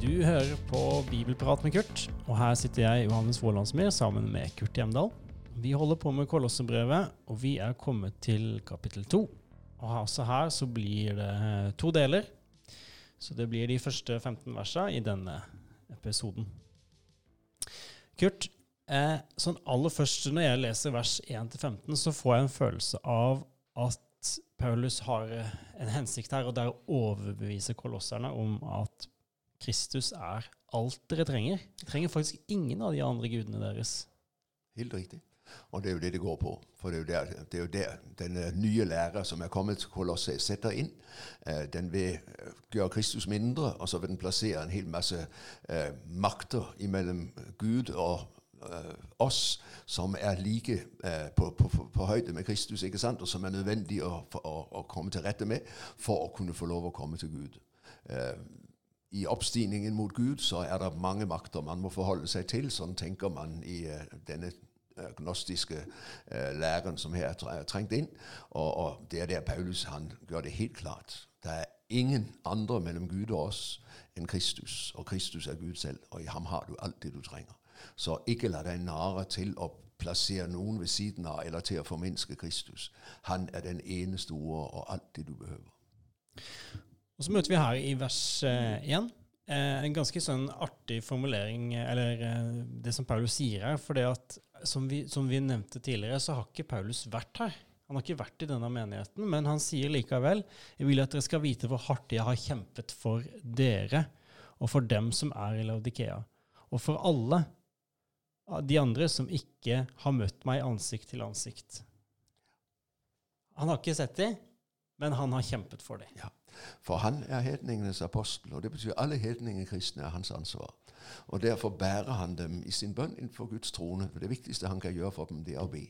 Du hører på Bibelprat med Kurt, og her sitter jeg, Johannes Vålandsmyr, sammen med Kurt Hjemdal. Vi holder på med Kolossebrevet, og vi er kommet til kapittel to. Og også her så blir det to deler. Så det blir de første 15 versa i denne episoden. Kurt, eh, sånn aller først når jeg leser vers 1-15, så får jeg en følelse av at Paulus har en hensikt her, og det er å overbevise kolosserne om at Kristus er alt dere trenger. Dere trenger faktisk ingen av de andre gudene deres. Helt riktig. Og det er jo det det går på. For det er jo der, det er jo der den nye lærer som er kommet til setter inn. Eh, den vil eh, gjøre Kristus mindre, og så vil den plassere en hel masse eh, makter imellom Gud og eh, oss, som er like eh, på, på, på, høyde med Kristus, ikke sant? og som er nødvendig å, å, å, komme til rette med for å kunne få lov å komme til Gud. Eh, i oppstigningen mot Gud så er det mange makter man må forholde seg til. Sånn tenker man i uh, denne gnostiske uh, læren som her er trengt inn. Og, og, det er der Paulus han gjør det helt klart. Det er ingen andre mellom Gud og oss enn Kristus. Og Kristus er Gud selv, og i ham har du alt det du trenger. Så ikke la deg narre til å plassere noen ved siden av eller til å forminske Kristus. Han er den ene store og alt det du behøver. Og så møter vi her i vers 1 eh, eh, en ganske sånn artig formulering, eller eh, det som Paulus sier her. For det at, som vi, som vi, nevnte tidligere, så har ikke Paulus vært her. Han har ikke vært i denne menigheten, men han sier likevel jeg vil at dere skal vite hvor hardt jeg har kjempet for dere, og for dem som er i Laudikea, og for alle de andre som ikke har møtt meg ansikt til ansikt. Han har ikke sett dem, men han har kjempet for dem. Ja. For han er hedningenes apostel, og det betyr alle hedningekristne er hans ansvar. Og Derfor bærer han dem i sin bønn innenfor Guds trone. Det viktigste han kan gjøre for dem, det er å be.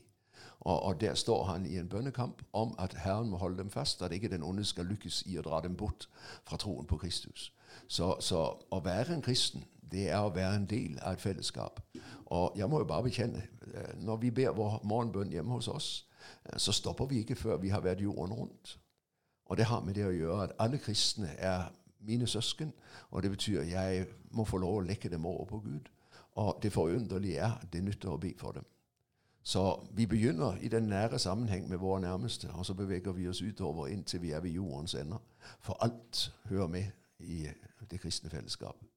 Og, og, Der står han i en bønnekamp om at Herren må holde dem fast, at ikke den onde skal lykkes i å dra dem bort fra troen på Kristus. Så, så å være en kristen, det er å være en del av et fellesskap. Og jeg må jo bare bekjenne, eh, når vi ber vår morgenbønn hjemme hos oss, eh, så stopper vi ikke før vi har vært jorden rundt. Og det har med det å gjøre at alle kristne er mine søsken. Og det betyr at jeg må få lov å legge dem over på Gud. Og det forunderlige er at det nytter å be for dem. Så vi begynner i den nære sammenheng med våre nærmeste, og så beveger vi oss utover inntil vi er ved jordens ender. For alt hører med i det kristne fellesskapet.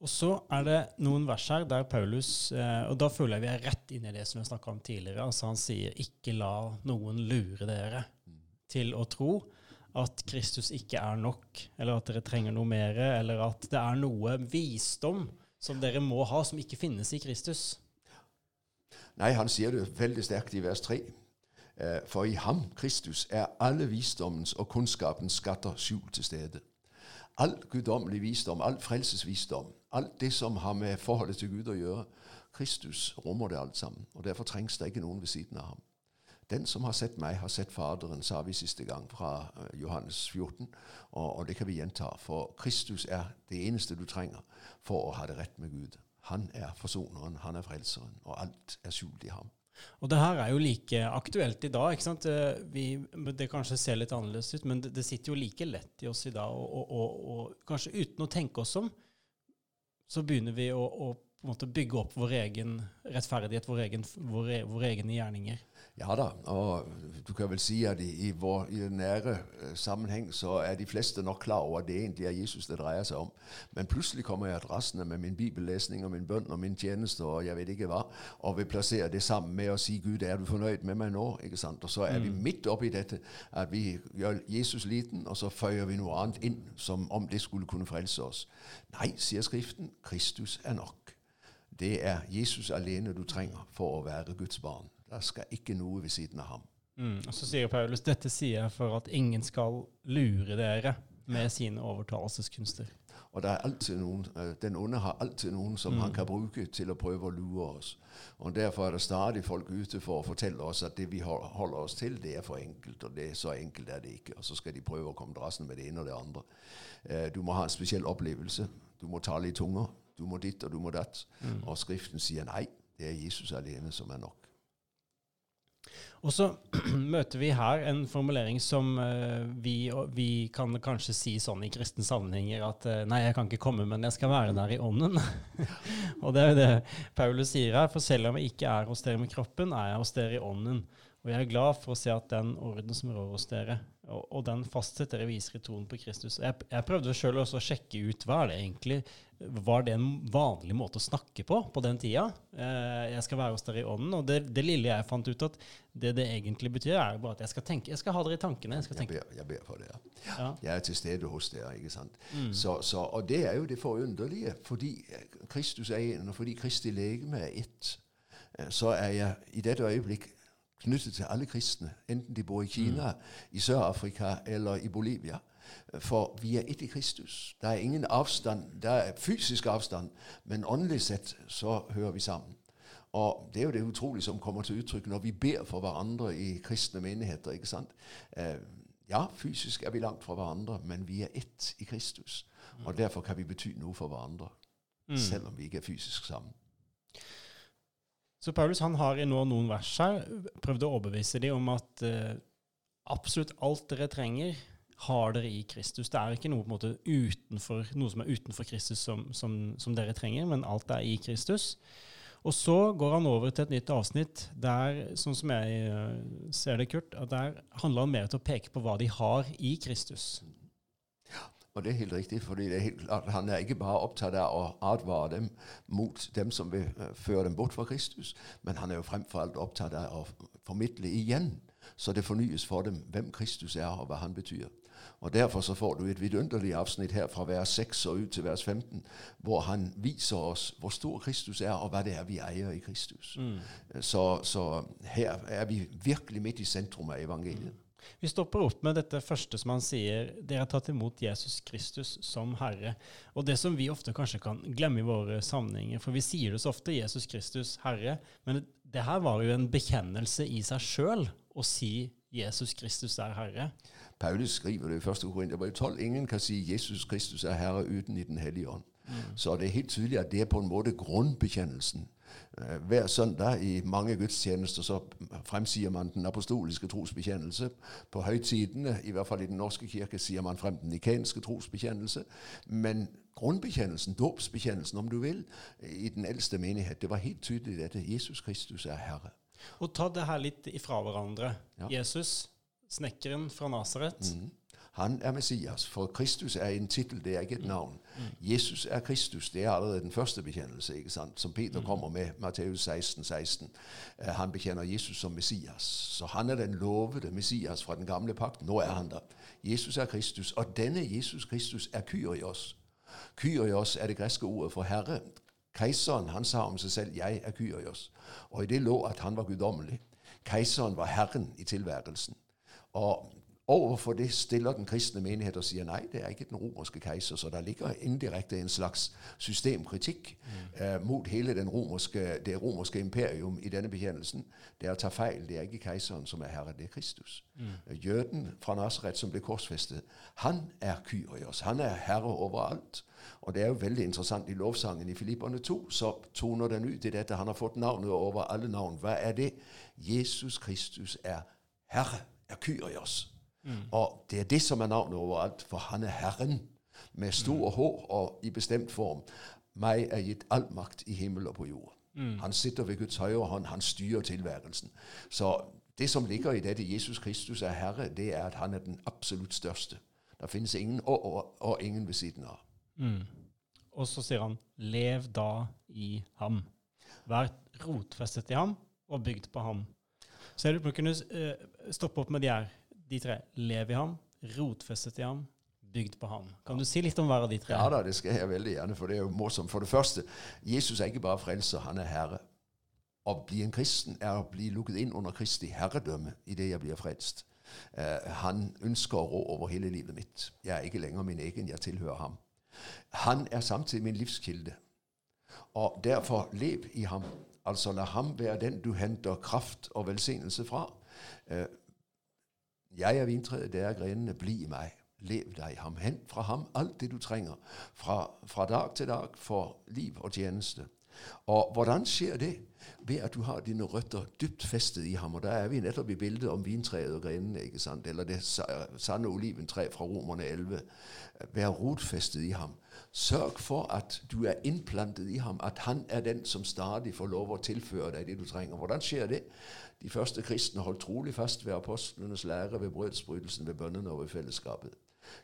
Og så er det noen vers her der Paulus eh, Og da føler jeg vi er rett inn i det som vi snakka om tidligere. Altså Han sier 'ikke la noen lure dere' til å tro at Kristus ikke er nok, eller at dere trenger noe mer, eller at det er noe visdom som dere må ha, som ikke finnes i Kristus. Nei, han sier det veldig sterkt i vers 3. Eh, for i ham, Kristus, er alle visdommens og kunnskapens skatter skjult til stede. All guddommelig visdom, all frelsesvisdom, alt det som har med forholdet til Gud å gjøre, Kristus rommer det alt sammen. og Derfor trengs det ikke noen ved siden av ham. Den som har sett meg, har sett Faderen, sa vi siste gang fra eh, Johannes 14. Og, og, det kan vi gjenta. For Kristus er det eneste du trenger for å ha det rett med Gud. Han er forsoneren, han er frelseren, og alt er skjult i ham. Og det her er jo like aktuelt i dag. ikke sant? Eh, vi, det kanskje ser litt annerledes ut, men det, det, sitter jo like lett i oss i dag. Og, og, og, kanskje uten å tenke oss om, så begynner vi å, å bygge opp vår egen rettferdighet, vår egen, vår, våre egne gjerninger. Ja da, og du kan vel si at i, i, vår, i nære uh, sammenheng så er de fleste nok klar over at det egentlig er Jesus det dreier seg om. Men plutselig kommer jeg rasende med min bibellesning og min bønn og min tjeneste og jeg vet ikke hva, og vil plassere det sammen med å si Gud, er du fornøyd med meg nå? ikke sant? Og så er mm. vi midt oppi dette at vi gjør Jesus liten, og så føyer vi noe annet inn som om det skulle kunne frelse oss. Nei, sier Skriften, Kristus er nok. Det er Jesus alene du trenger for å være Guds barn. Det skal ikke noe ved siden av ham. Mm, og Så sier Paulus dette sier jeg for at ingen skal lure dere med sine overtalelseskunster. Og det er alltid noen, øh, Den onde har alltid noen som mm. han kan bruke til å prøve å lure oss. Og Derfor er det stadig folk ute for å fortelle oss at det vi holder oss til, det er for enkelt. Og det er så enkelt er det ikke. Og så skal de prøve å komme drassende med det ene og det andre. Øh, du må ha en spesiell opplevelse. Du må tale i tunger. du må ditt og du må datt. Mm. Og Skriften sier nei, det er Jesus alene som er nok. Og så møter vi her en formulering som uh, vi, vi, kan kanskje si sånn i kristne sammenhenger at uh, nei, jeg kan ikke komme, men jeg skal være der i ånden. og det er jo det Paulus sier her. For selv om jeg ikke er hos dere med kroppen, er jeg hos dere i ånden. Og jeg er glad for å se at den orden som rår hos dere, og, og den fastsetter revisere viser i troen på Kristus Jeg, jeg prøvde sjøl også å sjekke ut hva er det egentlig Var det en vanlig måte å snakke på på den tida? Eh, jeg skal være hos dere i ånden. Og det, det, lille jeg fant ut at det det egentlig betyr, er bare at jeg skal tenke, jeg skal ha dere i tankene. Jeg, jeg, ber, jeg ber, for det. Ja. Jeg er til stede hos dere. ikke sant? Mm. Så, så, og det er jo det forunderlige. Fordi Kristus er en, og fordi Kristi legeme er ett, eh, så er jeg i dette øyeblikk knyttet til alle kristne, enten de bor i Kina, mm. i Sør-Afrika eller i Bolivia. For vi er ett i Kristus. Det er ingen avstand. Det er fysisk avstand, men åndelig sett så hører vi sammen. Og Det er jo det utrolige som kommer til uttrykk når vi ber for hverandre i kristne menigheter. ikke sant? Eh, ja, fysisk er vi langt fra hverandre, men vi er ett i Kristus. Og Derfor kan vi bety noe for hverandre, mm. selv om vi ikke er fysisk sammen. Så Paulus han har i nå noen vers her prøvd å overbevise dem om at uh, absolutt alt dere trenger, har dere i Kristus. Det er ikke noe, måte, utenfor, noe som er utenfor Kristus som, som, som, dere trenger, men alt er i Kristus. Og så går han over til et nytt avsnitt der, sånn som jeg uh, ser det, Kurt, der handler han mer til å peke på hva de har i Kristus. Og det er helt riktig, fordi det er helt klart, han er ikke bare opptatt av å advare dem mot dem som vil uh, føre dem bort fra Kristus, men han er jo fremfor alt opptatt av å formidle igjen, så det fornyes for dem hvem Kristus er, og hva han betyr. Og Derfor så får du et vidunderlig avsnitt her fra vers 6 og ut til vers 15, hvor han viser oss hvor stor Kristus er, og hva det er vi eier i Kristus. Mm. Så, så, her er vi virkelig midt i sentrum av evangeliet. Mm. Vi stopper opp med dette første som han sier. Dere har tatt imot Jesus Kristus som Herre. Og det som vi ofte kanskje kan glemme i våre sammenhenger, for vi sier det så ofte, Jesus Kristus Herre, men det her var jo en bekjennelse i seg sjøl å si Jesus Kristus er Herre. Paulus skriver det i 1. Korinterbrev 12. Ingen kan si Jesus Kristus er Herre uten i Den hellige ånd. Så det er helt tydelig at det er på en måte grunnbekjennelsen. Øh, hver søndag i mange gudstjenester så fremsier man den apostoliske trosbekjennelse. På høytidene, i hvert fall i Den norske kirke, sier man frem den nikenske trosbekjennelse. Men grunnbekjennelsen, dåpsbekjennelsen om du vil, i den eldste menighet, det var helt tydelig dette. Jesus Kristus er Herre. Og ta det her litt ifra hverandre. Ja. Jesus, snekkeren fra Nasaret. Mm. Han er Messias, for Kristus er en tittel, det er ikke et navn. Jesus er Kristus, det er allerede den første bekjennelse, ikke sant? som Peter kommer med, Matteus 16, 16. Uh, han bekjenner Jesus som Messias. Så han er den lovede Messias fra den gamle pakt. Nå er han der. Jesus er Kristus, og denne Jesus Kristus er Kyrios. Kyrios er det greske ordet for herre. Keiseren han sa om seg selv 'jeg er Kyrios', og i det lå at han var guddommelig. Keiseren var herren i tilværelsen. Og Overfor det stiller den kristne menighet og sier nei, det er ikke den romerske keiser. Så der ligger indirekte en slags systemkritikk mm. eh, mot hele romerske, det romerske imperium i denne bekjennelsen. Det er å ta feil. Det er ikke keiseren som er herre, det er Kristus. Mm. Jøden fra Nasaret som ble korsfestet, han er Kyrios. Han er herre overalt. Og det er jo veldig interessant i lovsangen i Filipperne 2, så toner den ut i dette. Han har fått navnet over alle navn. Hva er det? Jesus Kristus er herre, er Kyrios. Mm. Og det er det som er navnet overalt, for han er Herren med stor H og i bestemt form. Meg er gitt all makt i himmel og på jord. Mm. Han sitter ved Guds høyre hånd, han styrer tilværelsen. Så det som ligger i dette Jesus Kristus er Herre, det er at han er den absolutt største. Det finnes ingen og, og ingen ved siden av. Mm. Og så sier han, lev da i ham. Vær rotfestet i ham og bygd på ham. Så jeg lurer på om du kunne uh, stoppe opp med de her de tre. lever i ham, rotfestet i ham, bygd på ham. Kan du si litt om hver av de tre? Ja da, det skal jeg veldig gjerne, for det er jo morsomt. For det første, Jesus er ikke bare frelser, han er herre. Å bli en kristen er å bli lukket inn under Kristi herredømme idet jeg blir frelst. Uh, han ønsker å rå over hele livet mitt. Jeg er ikke lenger min egen, jeg tilhører ham. Han er samtidig min livskilde. Og derfor lev i ham. Altså la ham være den du henter kraft og velsignelse fra. Uh, jeg er vintreet, det er grenene. Bli i meg. Lev deg ham. Hent fra ham alt det du trenger fra, fra dag til dag for liv og tjeneste. Og hvordan skjer det? Ved at du har dine røtter dypt festet i ham. Og da er vi nettopp i bildet om vintreet og grenene, ikke sant? eller det sanne oliventre fra Romerne 11. Vær rotfestet i ham. Sørg for at du er innplantet i ham, at han er den som stadig får lov å tilføre deg det du trenger. Hvordan skjer det? De første kristne holdt trolig fast ved apostlenes lære, ved brødsbrytelsen, ved bønnene og ved fellesskapet.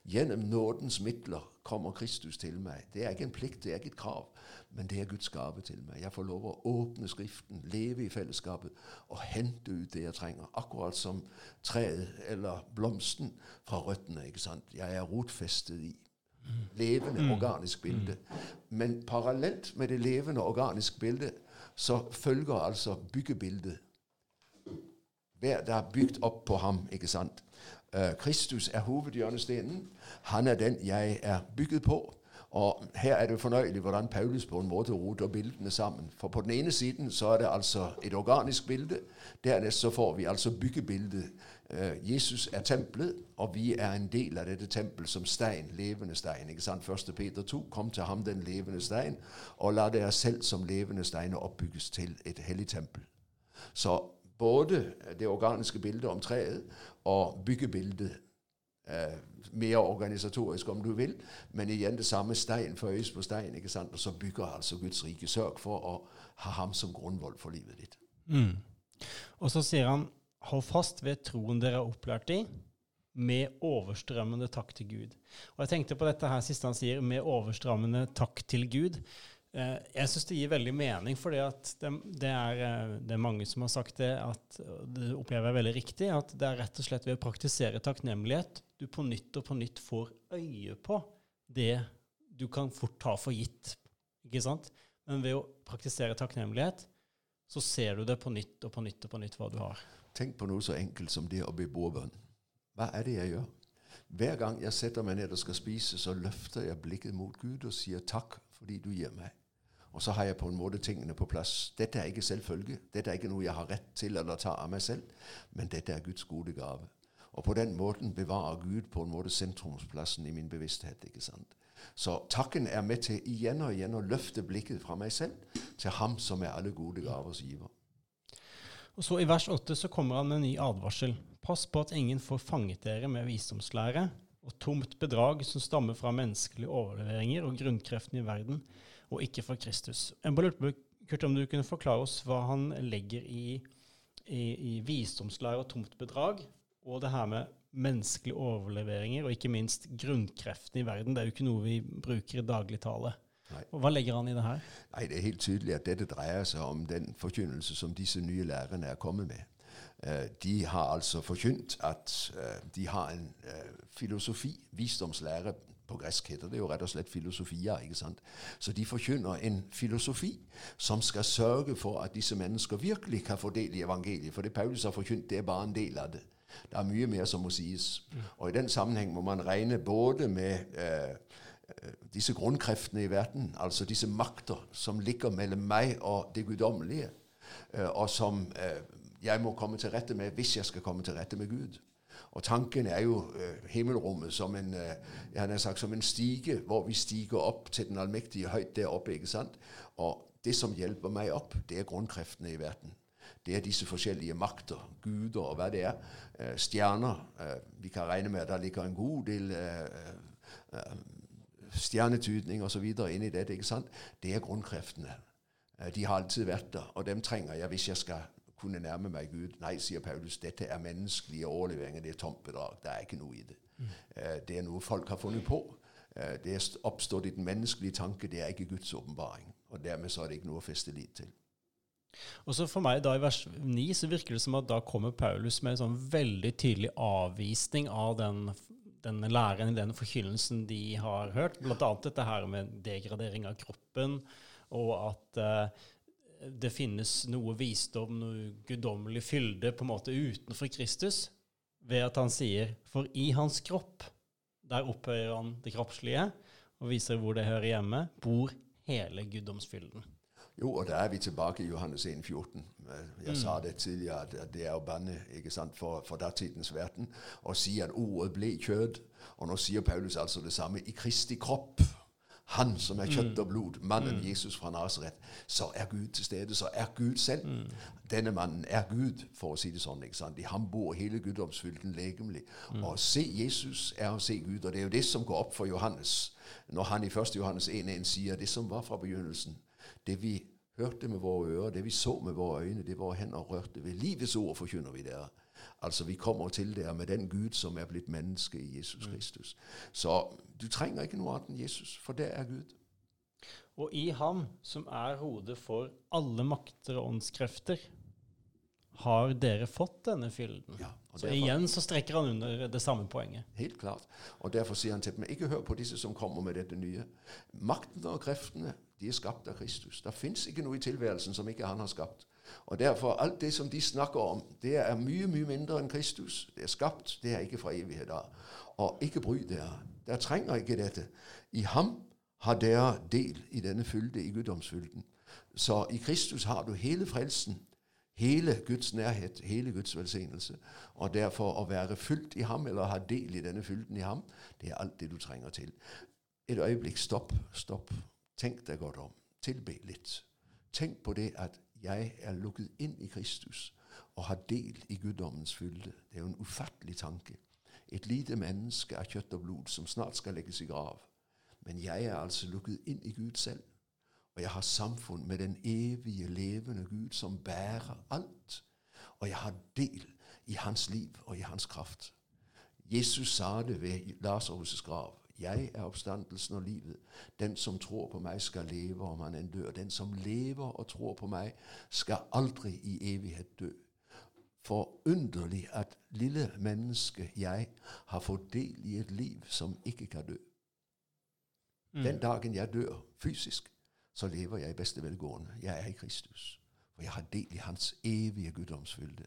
Gjennom nådens midler kommer Kristus til meg. Det er ikke en plikt, det er ikke et krav, men det er Guds gave til meg. Jeg får lov å åpne Skriften, leve i fellesskapet og hente ut det jeg trenger. Akkurat som treet eller blomsten fra røttene. ikke sant? Jeg er rotfestet i. Levende, mm. organisk bilde. Men parallelt med det levende, organiske bildet så følger altså byggebildet. Hver der er bygd opp på ham. ikke sant? Uh, Kristus er hovedhjørnestenen. Han er den jeg er bygget på. Og Her er det fornøyelig hvordan Paulus på en måte roter bildene sammen. For På den ene siden så er det altså et organisk bilde. Dernest så får vi altså byggebildet. Uh, Jesus er tempelet, og vi er en del av dette tempelet som stein, levende stein. ikke sant? 1. Peter 2, kom til ham den levende stein, og la dere selv som levende steiner oppbygges til et hellig tempel. Så både det organiske bildet om treet og byggebildet. Eh, mer organisatorisk, om du vil, men igjen det samme stein føyes på stein. ikke sant? Og så bygger altså Guds rike. Sørg for å ha ham som grunnvoll for livet ditt. Mm. Og så sier han, hold fast ved troen dere er opplært i, med overstrømmende takk til Gud. Og jeg tenkte på dette her siste han sier, med overstrømmende takk til Gud. Eh, jeg syns det gir veldig mening, for det, det, eh, det er mange som har sagt det, at det opplever jeg veldig riktig, at det er rett og slett ved å praktisere takknemlighet du på nytt og på nytt får øye på det du kan fort ta for gitt. Ikke sant? Men ved å praktisere takknemlighet, så ser du det på nytt og på nytt og på nytt hva du har. Tenk på noe så enkelt som det å be bordbønn. Hva er det jeg gjør? Hver gang jeg setter meg ned og skal spise, så løfter jeg blikket mot Gud og sier takk fordi du gir meg. Og så har jeg på en måte tingene på plass. Dette er ikke selvfølge. Dette er ikke noe jeg har rett til eller ta av meg selv, men dette er Guds gode gave. Og på den måten bevarer Gud på en måte sentrumsplassen i min bevissthet. ikke sant? Så takken er med til igjen og igjen å løfte blikket fra meg selv til ham som er alle gode gavers giver. Og så I vers 8 så kommer han med en ny advarsel. Pass på at ingen får fanget dere med visdomslære og tomt bedrag som stammer fra menneskelige overleveringer og grunnkreftene i verden, og ikke fra Kristus. Jeg bare lurte Kurt, om du kunne forklare oss hva han legger i, i, i visdomslære og tomt bedrag, og det her med menneskelige overleveringer, og ikke minst grunnkreftene i verden. Det er jo ikke noe vi bruker i dagligtale. Og Hva legger han i det her? Nei, Det er helt tydelig at dette dreier seg om den forkynnelse som disse nye lærerne er kommet med. Uh, de har altså forkynt at uh, de har en uh, filosofi, visdomslære, på gresk heter det jo rett og slett filosofia. ikke sant? Så de forkynner en filosofi som skal sørge for at disse mennesker virkelig kan få del i evangeliet. For det Paulus har forkynt, det er bare en del av det. Det er mye mer som må sies. Mm. Og i den sammenheng må man regne både med eh, disse grunnkreftene i verden, altså disse makter som ligger mellom meg og det guddommelige, eh, og som eh, jeg må komme til rette med hvis jeg skal komme til rette med Gud. Og tanken er jo himmelrommet som en, sagt, som en stige, hvor vi stiger opp til den allmektige høyt der oppe. ikke sant? Og det som hjelper meg opp, det er grunnkreftene i verden. Det er disse forskjellige makter, guder og hva det er. Eh, stjerner. Eh, vi kan regne med at det ligger en god del eh, stjernetydning osv. i dette. ikke sant? Det er grunnkreftene. De har alltid vært der, og dem trenger jeg hvis jeg skal kunne nærme meg Gud. Nei, sier Paulus, dette er menneskelige overleveringer. Det er tomt bedrag. Det er ikke noe i det. Mm. Uh, det er noe folk har funnet på. Uh, det er oppstått i den menneskelige tanke. Det er ikke Guds åpenbaring. Og dermed så er det ikke noe å feste lit til. Og så For meg da i vers 9 så virker det som at da kommer Paulus med en sånn veldig tydelig avvisning av den, den læren, den forkynnelsen de har hørt. Annet dette her med degradering av kroppen, og at uh, det finnes noe visdom, noe guddommelig fylde på en måte utenfor Kristus, ved at han sier For i hans kropp, der opphøyer han det kroppslige og viser hvor det hører hjemme, bor hele guddomsfylden. Jo, og der er vi tilbake i Johannes 1, 14. Jeg Mm. sa det tidligere, at det er å banne ikke sant, for, for datidens verden og si at ordet ble kjød. Og nå sier Paulus altså det samme. I Kristi kropp, han som er kjøtt og blod, mannen Jesus fra Nasaret, så er Gud til stede. Så er Gud selv. Denne mannen er Gud, for å si det sånn. ikke sant? I ham bor hele guddomsfylden legemlig. Og å se Jesus er å se Gud. Og det er jo det som går opp for Johannes når han i 1. Johannes 1.1 sier det som var fra begynnelsen. Det vi hørte med våre ører, det vi så med våre øyne, det våre hender rørte ved. Livets ord forkynner vi dere. Altså, vi kommer til dere med den Gud som er blitt menneske i Jesus Kristus. Så du trenger ikke noe annet enn Jesus, for det er Gud. Og i ham, som er hodet for alle makter og åndskrefter, har dere fått denne fylden. Ja, så derfor- igjen så strekker han under det samme poenget. Helt klart. Og derfor sier han til dem, ikke hør på disse som kommer med dette nye. Maktene og kreftene, de er skapt av Kristus. Det fins ikke noe i tilværelsen som ikke han har skapt. Og derfor, alt det som de snakker om, det er mye, mye mindre enn Kristus. Det er skapt, det er ikke fra evighet av. Og ikke bry dere. Dere trenger ikke dette. I ham har dere del i denne fylde, i guddomsfylden. Så i Kristus har du hele frelsen, hele Guds nærhet, hele Guds velsignelse. Og derfor å være fylt i ham, eller ha del i denne fylden i ham, det er alt det du trenger til. Et øyeblikk, stopp, stopp. Tenk deg godt om. Tilbe litt. Tenk på det at jeg er lukket inn i Kristus og har del i guddommens fylde. Det er jo en ufattelig tanke. Et lite menneske av kjøtt og blod som snart skal legges i grav. Men jeg er altså lukket inn i Gud selv. Og jeg har samfunn med den evige, levende Gud som bærer alt. Og jeg har del i hans liv og i hans kraft. Jesus sa det ved Lasarus' grav. Jeg er oppstandelsen og livet. Den som tror på meg, skal leve om han enn dør. Den som lever og tror på meg, skal aldri i evighet dø. Forunderlig at lille menneske jeg har fått del i et liv som ikke kan dø. Den dagen jeg dør fysisk, så lever jeg i beste velgående. Jeg er i Kristus. For jeg har del i Hans evige guddomsfylde.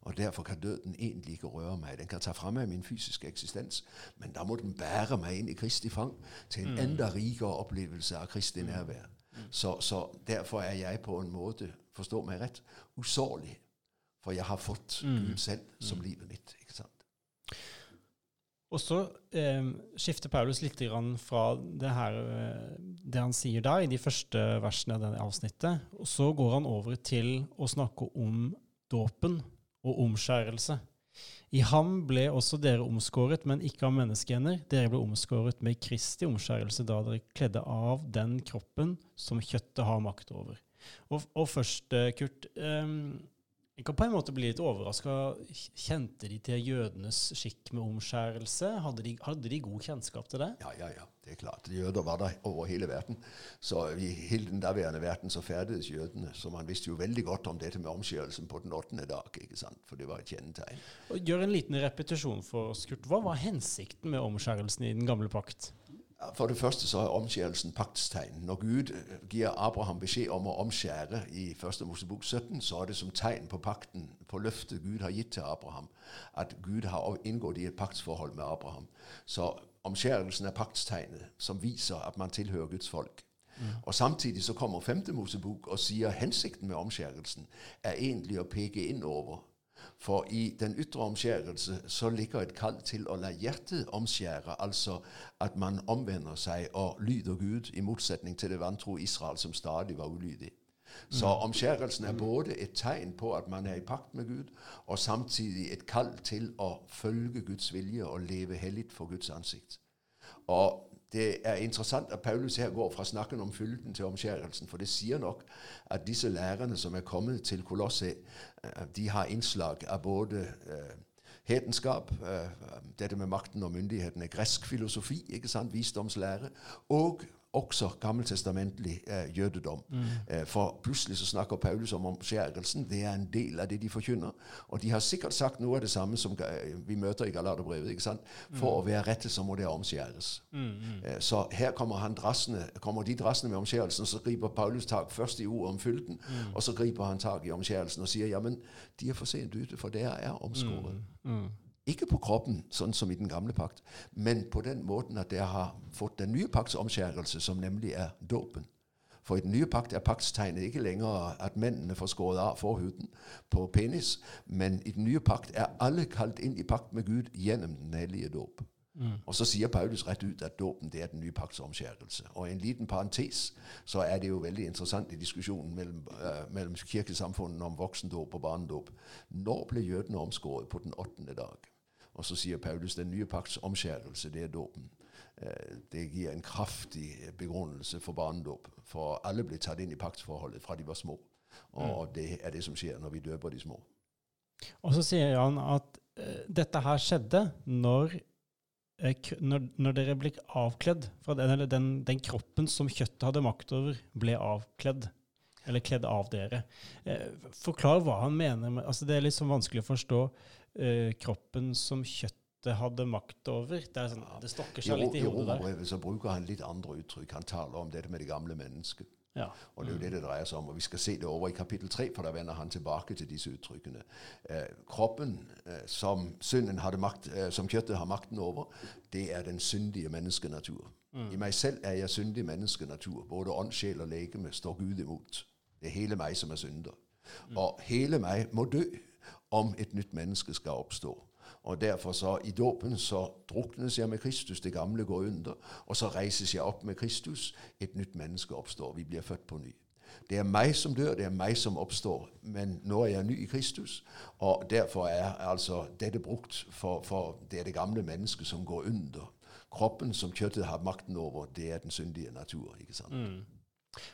Og derfor kan døden egentlig ikke røre meg. Den kan ta fra meg min fysiske eksistens, men da må den bære meg inn i Kristi fang til en enda rikere opplevelse av Kristi nærvær. Så, så derfor er jeg på en måte, forstå meg rett, usårlig. For jeg har fått Gud selv som livet mitt. ikke sant? Og så eh, skifter Paulus litt fra det her eh, det han sier der, i de første versene av denne avsnittet, og så går han over til å snakke om dåpen og omskjærelse. I ham ble også dere omskåret, men ikke av menneskehender. Dere ble omskåret med Kristi omskjærelse da dere kledde av den kroppen som kjøttet har makt over. Og, og først, eh, Kurt, eh, jeg kan på en måte bli litt overraska. Kjente de til jødenes skikk med omskjærelse? Hadde de, hadde de god kjennskap til det? Ja, ja, ja. Det er klart. Jøder var der over hele verden. Så i hele den daværende verden så ferdes jødene. Så man visste jo veldig godt om dette med omskjærelsen på den åttende dag. ikke sant? For det var et kjennetegn. Og Gjør en liten repetisjon for oss, Kurt. Hva var hensikten med omskjærelsen i den gamle pakt? For det første så er omskjærelsen paktstegn. Når Gud eh, gir Abraham beskjed om å omskjære i 1. Mosebok 17, så er det som tegn på pakten, på løftet Gud har gitt til Abraham, at Gud har inngått i et paktsforhold med Abraham. Så omskjærelsen er paktstegnet som viser at man tilhører Guds folk. Og Samtidig så kommer 5. Mosebok og sier hensikten med omskjærelsen er egentlig å peke innover. For i den ytre omskjærelse så ligger et kall til å la hjertet omskjære, altså at man omvender seg og lyder Gud, i motsetning til det vantro Israel som stadig var ulydig. Så omskjærelsen er både et tegn på at man er i pakt med Gud, og samtidig et kall til å følge Guds vilje og leve hellig for Guds ansikt. Og det er interessant at Paulus her går fra snakken om fylden til omskjærelsen, for det sier nok at disse lærerne som er kommet til Kolosset, eh, de har innslag av både eh, hedenskap, eh, dette med makten og myndighetene, gresk filosofi, ikke sant, visdomslære, og også gammeltestamentlig eh, jødedom. Eh, for plutselig så snakker Paulus om omskjærelsen. Det er en del av det de forkynner. Og de har sikkert sagt noe av det samme som eh, vi møter i Galaterbrevet. ikke sant? For å være rette så må det omskjæres. Eh, Så her kommer, han drassende, kommer de drassende med omskjærelsen, og så griper Paulus tak først i ordet om fylden, og så griper han tak i omskjærelsen og sier ja, men de er for sent ute, for dere er omskåret. Ikke på kroppen, sånn som i den gamle pakt, men på den måten at dere har fått den nye pakts omskjærelse, som nemlig er dåpen. For i den nye pakt er paktstegnet ikke lenger at mennene får skåret av forhuden på penis, men i den nye pakt er alle kalt inn i pakt med Gud gjennom den hellige dåp. Mm. Og så sier Paulus rett ut at dåpen det er den nye pakts omskjærelse. Og i en liten parentes så er det jo veldig interessant i diskusjonen mellom, uh, mellom kirkesamfunnene om voksendåp og barnedåp. Når ble jødene omskåret? På den åttende dag. Og så sier Paulus den nye pakts omskjærelse, det er dåpen. Uh, det gir en kraftig begrunnelse for barnedåp. For alle ble tatt inn i paktsforholdet fra de var små. Og mm. det er det som skjer når vi døper de små. Og så sier han at uh, dette her skjedde når uh, når, når, dere ble avkledd fra den, eller den, den, kroppen som kjøttet hadde makt over, ble avkledd, eller kledd av dere. Eh, forklar hva han mener med altså Det er litt sånn vanskelig å forstå eh, kroppen som kjøttet hadde makt over. Det, sånn, det stokker seg litt i hodet der. I så bruker han litt andre uttrykk. Han taler om dette med det gamle mennesket. Ja. Og det er jo det det dreier seg om. Og vi skal se det over i kapittel 3, for da vender han tilbake til disse uttrykkene. Eh, kroppen eh, som synden hadde makt, eh, som kjøttet har makten over, det er den syndige menneskenatur. Mm. I meg selv er jeg syndig menneskenatur. Både ånd, sjel og legeme står Gud imot. Det er hele meg som er synder. Og hele meg må dø om et nytt menneske skal oppstå. Og derfor så I dåpen så druknes jeg med Kristus, det gamle går under. Og så reises jeg opp med Kristus, et nytt menneske oppstår. Vi blir født på ny. Det er meg som dør, det er meg som oppstår. Men nå er jeg ny i Kristus, og derfor er altså dette brukt for, for det er det gamle mennesket som går under. Kroppen som kjøttet har makten over, det er den syndige natur. ikke sant? Mm.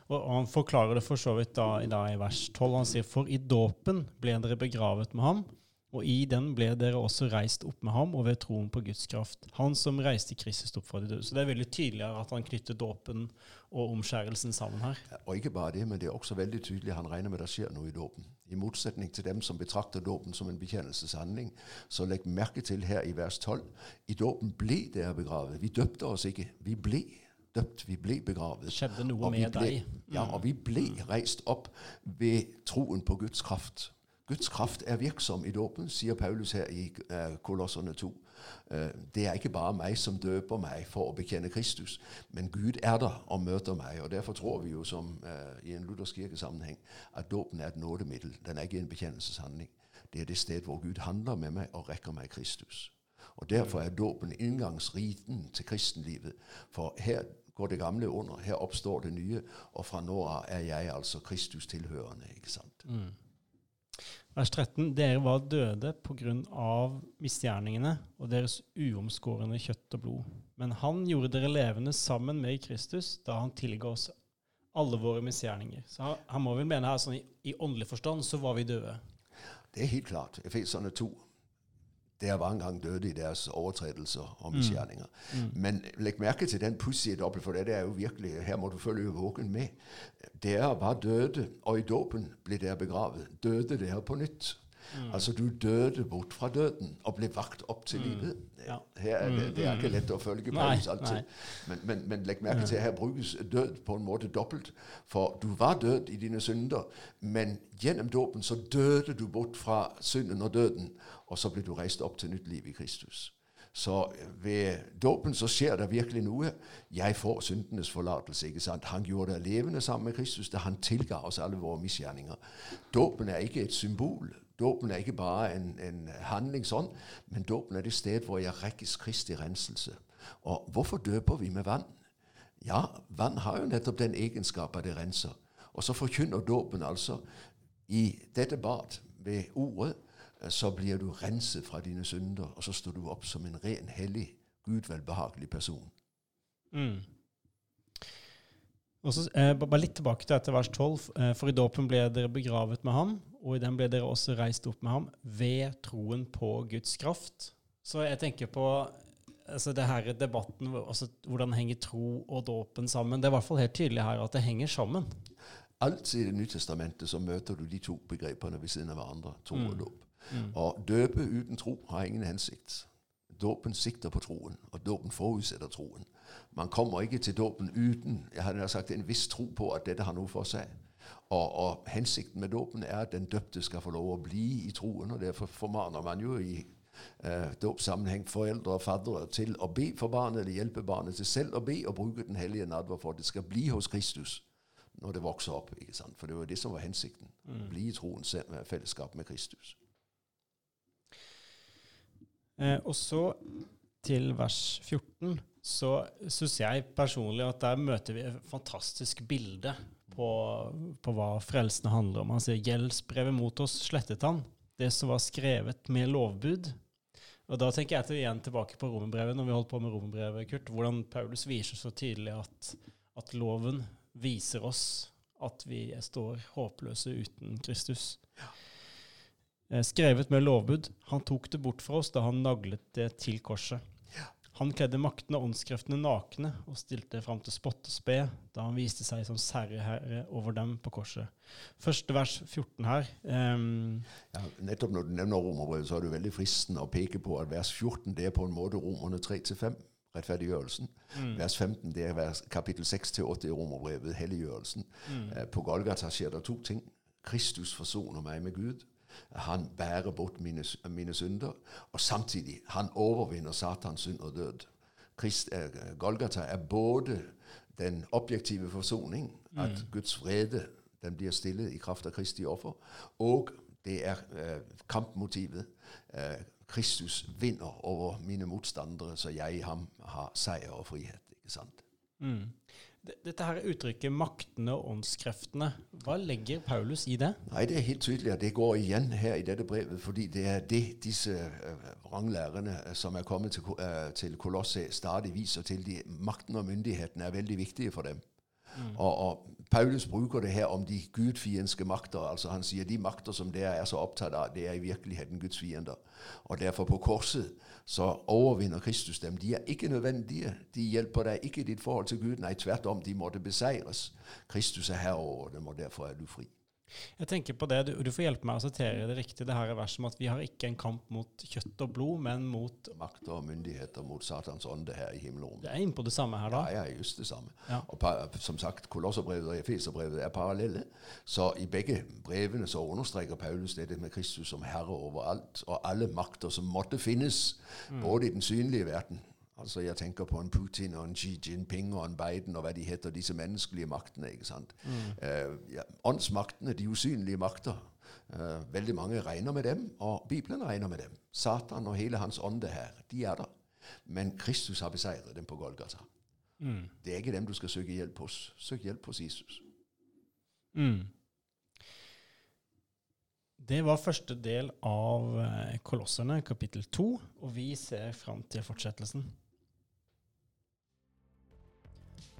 Og Han forklarer det for så vidt da, da i vers 12. Han sier for i dåpen ble dere begravet med ham og i den ble dere også reist opp med ham og ved troen på Guds kraft. Han som reiste Kristus opp fra de døde. Så det er veldig tydelig at han knytter dåpen og omskjærelsen sammen her. Og ikke bare det, men det er også veldig tydelig han regner med det skjer noe i dåpen. I motsetning til dem som betrakter dåpen som en bekjennelseshandling, så legg merke til her i vers 12. I dåpen ble dere begravet. Vi døpte oss ikke, vi ble døpt, vi ble begravet. Det skjedde noe med ble, deg. Ja, og vi ble reist opp ved troen på Guds kraft. Guds kraft er virksom i dåpen, sier Paulus her i uh, Kolossene 2. Uh, det er ikke bare meg som døper meg for å bekjenne Kristus, men Gud er der og møter meg. og Derfor tror vi jo som uh, i en luthersk kirkesammenheng at dåpen er et nådemiddel. Den er ikke en bekjennelseshandling. Det er det sted hvor Gud handler med meg og rekker meg Kristus. Og Derfor er dåpen inngangsriten til kristenlivet. For her går det gamle under, her oppstår det nye, og fra nå av er jeg altså Kristus tilhørende. ikke sant? Mm. Vers 13. Dere var døde pga. misgjerningene og deres uomskårne kjøtt og blod. Men han gjorde dere levende sammen med Kristus da han tilga oss alle våre misgjerninger. Så han, han må vel mene her sånn i, i åndelig forstand så var vi døde. Det er helt klart. Efeserne 2 der var engang døde i deres overtredelser og misgjerninger. Mm. Mm. Men legg merke til den pussige dobbel, for det er jo virkelig Her må du følge våken med. Dere var døde, og i dåpen ble dere begravet. Døde dere på nytt. Mm. Altså du døde bort fra døden og ble vakt opp til mm. livet. Ja. Her er det, det, er ikke lett å følge Paulus alltid. Men, men, men, legg merke til her brukes død på en måte dobbelt. For du var død i dine synder, men gjennom dåpen så døde du bort fra synden og døden, og så ble du reist opp til nytt liv i Kristus. Så ved dåpen så skjer det virkelig noe. Jeg får syndenes forlatelse. ikke sant? Han gjorde det levende sammen med Kristus da han tilga oss alle våre misgjerninger. Dåpen er ikke et symbol Dåpen er ikke bare en, en handling sånn, men dåpen er det sted hvor jeg rekkes Kristi renselse. Og hvorfor døper vi med vann? Ja, vann har jo nettopp den egenskapen det renser. Og så forkynner dåpen altså i dette bad, ved ordet, så blir du renset fra dine synder, og så står du opp som en ren, hellig, Gud velbehagelig person. Mm. Og så, eh, bare litt tilbake til etter vers 12. Eh, for i dåpen ble dere begravet med ham, og i den ble dere også reist opp med ham ved troen på Guds kraft. Så jeg tenker på altså det her debatten, altså hvordan henger tro og dåpen sammen. Det er i hvert fall helt tydelig her at det henger sammen. Alt i Det nye testamentet så møter du de to begrepene ved siden av hverandre. Tro mm. og dåp. Mm. Og døpe uten tro har ingen hensikt. Dåpen sikter på troen, og dåpen forutsetter troen. Man kommer ikke til dåpen uten jeg hadde sagt, en viss tro på at dette har noe for seg. Og, og Hensikten med dåpen er at den døpte skal få lov å bli i troen. og Derfor formaner man jo i eh, dåpssammenheng foreldre og faddere til å be for barnet eller hjelpe barnet til selv å be og bruke Den hellige nadver for at det skal bli hos Kristus. når det vokser opp. ikke sant? For det var det som var hensikten. Mm. Bli i troens fellesskap med Kristus. Eh, og så til vers 14 så syns jeg personlig at der møter vi et fantastisk bilde på, på hva frelsen handler om. Han sier gjeldsbrevet mot oss slettet han, det som var skrevet med lovbud. Og da tenker jeg til, igjen tilbake på romerbrevet, når vi holdt på med romerbrevet, Kurt, hvordan Paulus viser så tydelig at, at loven viser oss at vi står håpløse uten Kristus. Ja. Skrevet med lovbud. Han tok det bort fra oss da han naglet det til korset. Han kledde maktene og åndskreftene nakne og stilte fram til spott og spe da han viste seg som særherre over dem på korset. Første vers 14 her. Um, Ja, nettopp når du nevner romerbrevet, så er det veldig fristende å peke på at vers 14 det er på en måte romerne 3-5, rettferdiggjørelsen. mm, Vers 15 det er vers, kapittel 6-8 i romerbrevet, helliggjørelsen. mm, Eh, På Golgata skjer det to ting. Kristus forsoner meg med Gud. Han bærer bort mine, mine synder. Og samtidig, han overvinner Satans synd og død. Christ, eh, Golgata er både den objektive forsoning, at Mm. Guds vrede den blir stillet i kraft av Kristi offer, og det er eh, kampmotivet. Eh, Kristus vinner over mine motstandere, så jeg i ham har seier og frihet. ikke sant? mm. Dette her uttrykket 'maktene og åndskreftene', hva legger Paulus i det? Nei, det er helt tydelig at det går igjen her i dette brevet, fordi det er det disse vranglærerne øh, som er kommet til, Kolosse øh, til Kolosset, stadig viser til. De, makten og myndigheten er veldig viktige for dem. Mm. Og, og Paulus bruker det her om de gudfiendske makter. altså Han sier de makter som dere er så opptatt av, det er i virkeligheten Guds fiender. Og derfor på korset så overvinner Kristus dem. De er ikke nødvendige. De hjelper deg ikke i ditt forhold til Gud. Nei, tvert om, de måtte beseires. Kristus er herre over dem, og derfor er du fri. Jeg tenker på det, du, du får hjelpe meg å sitere det riktig. Det her er verset om at vi har ikke en kamp mot kjøtt og blod, men mot Makter og myndigheter mot Satans ånde her i himmelen. Det er innpå det samme her, da. Ja, ja, just det samme. Ja. Og som sagt, Kolosserbrevet og Efeserbrevet er parallelle. Så i begge brevene så understreker Paulus dette med Kristus som herre over alt, og alle makter som måtte finnes, både i den synlige verden Altså Jeg tenker på en Putin og en Xi Jinping og en Biden og hva de heter, disse menneskelige maktene. ikke sant? Eh, ja, åndsmaktene, de usynlige makter. Eh, veldig mange regner med dem, og Bibelen regner med dem. Satan og hele hans ånde her, de er der. Men Kristus har beseiret dem på Golgata. Mm. Det er ikke dem du skal søke hjelp hos. Søk hjelp hos Jesus. Mm. Det var første del av eh, Kolosserne, kapittel to, og vi ser fram til fortsettelsen.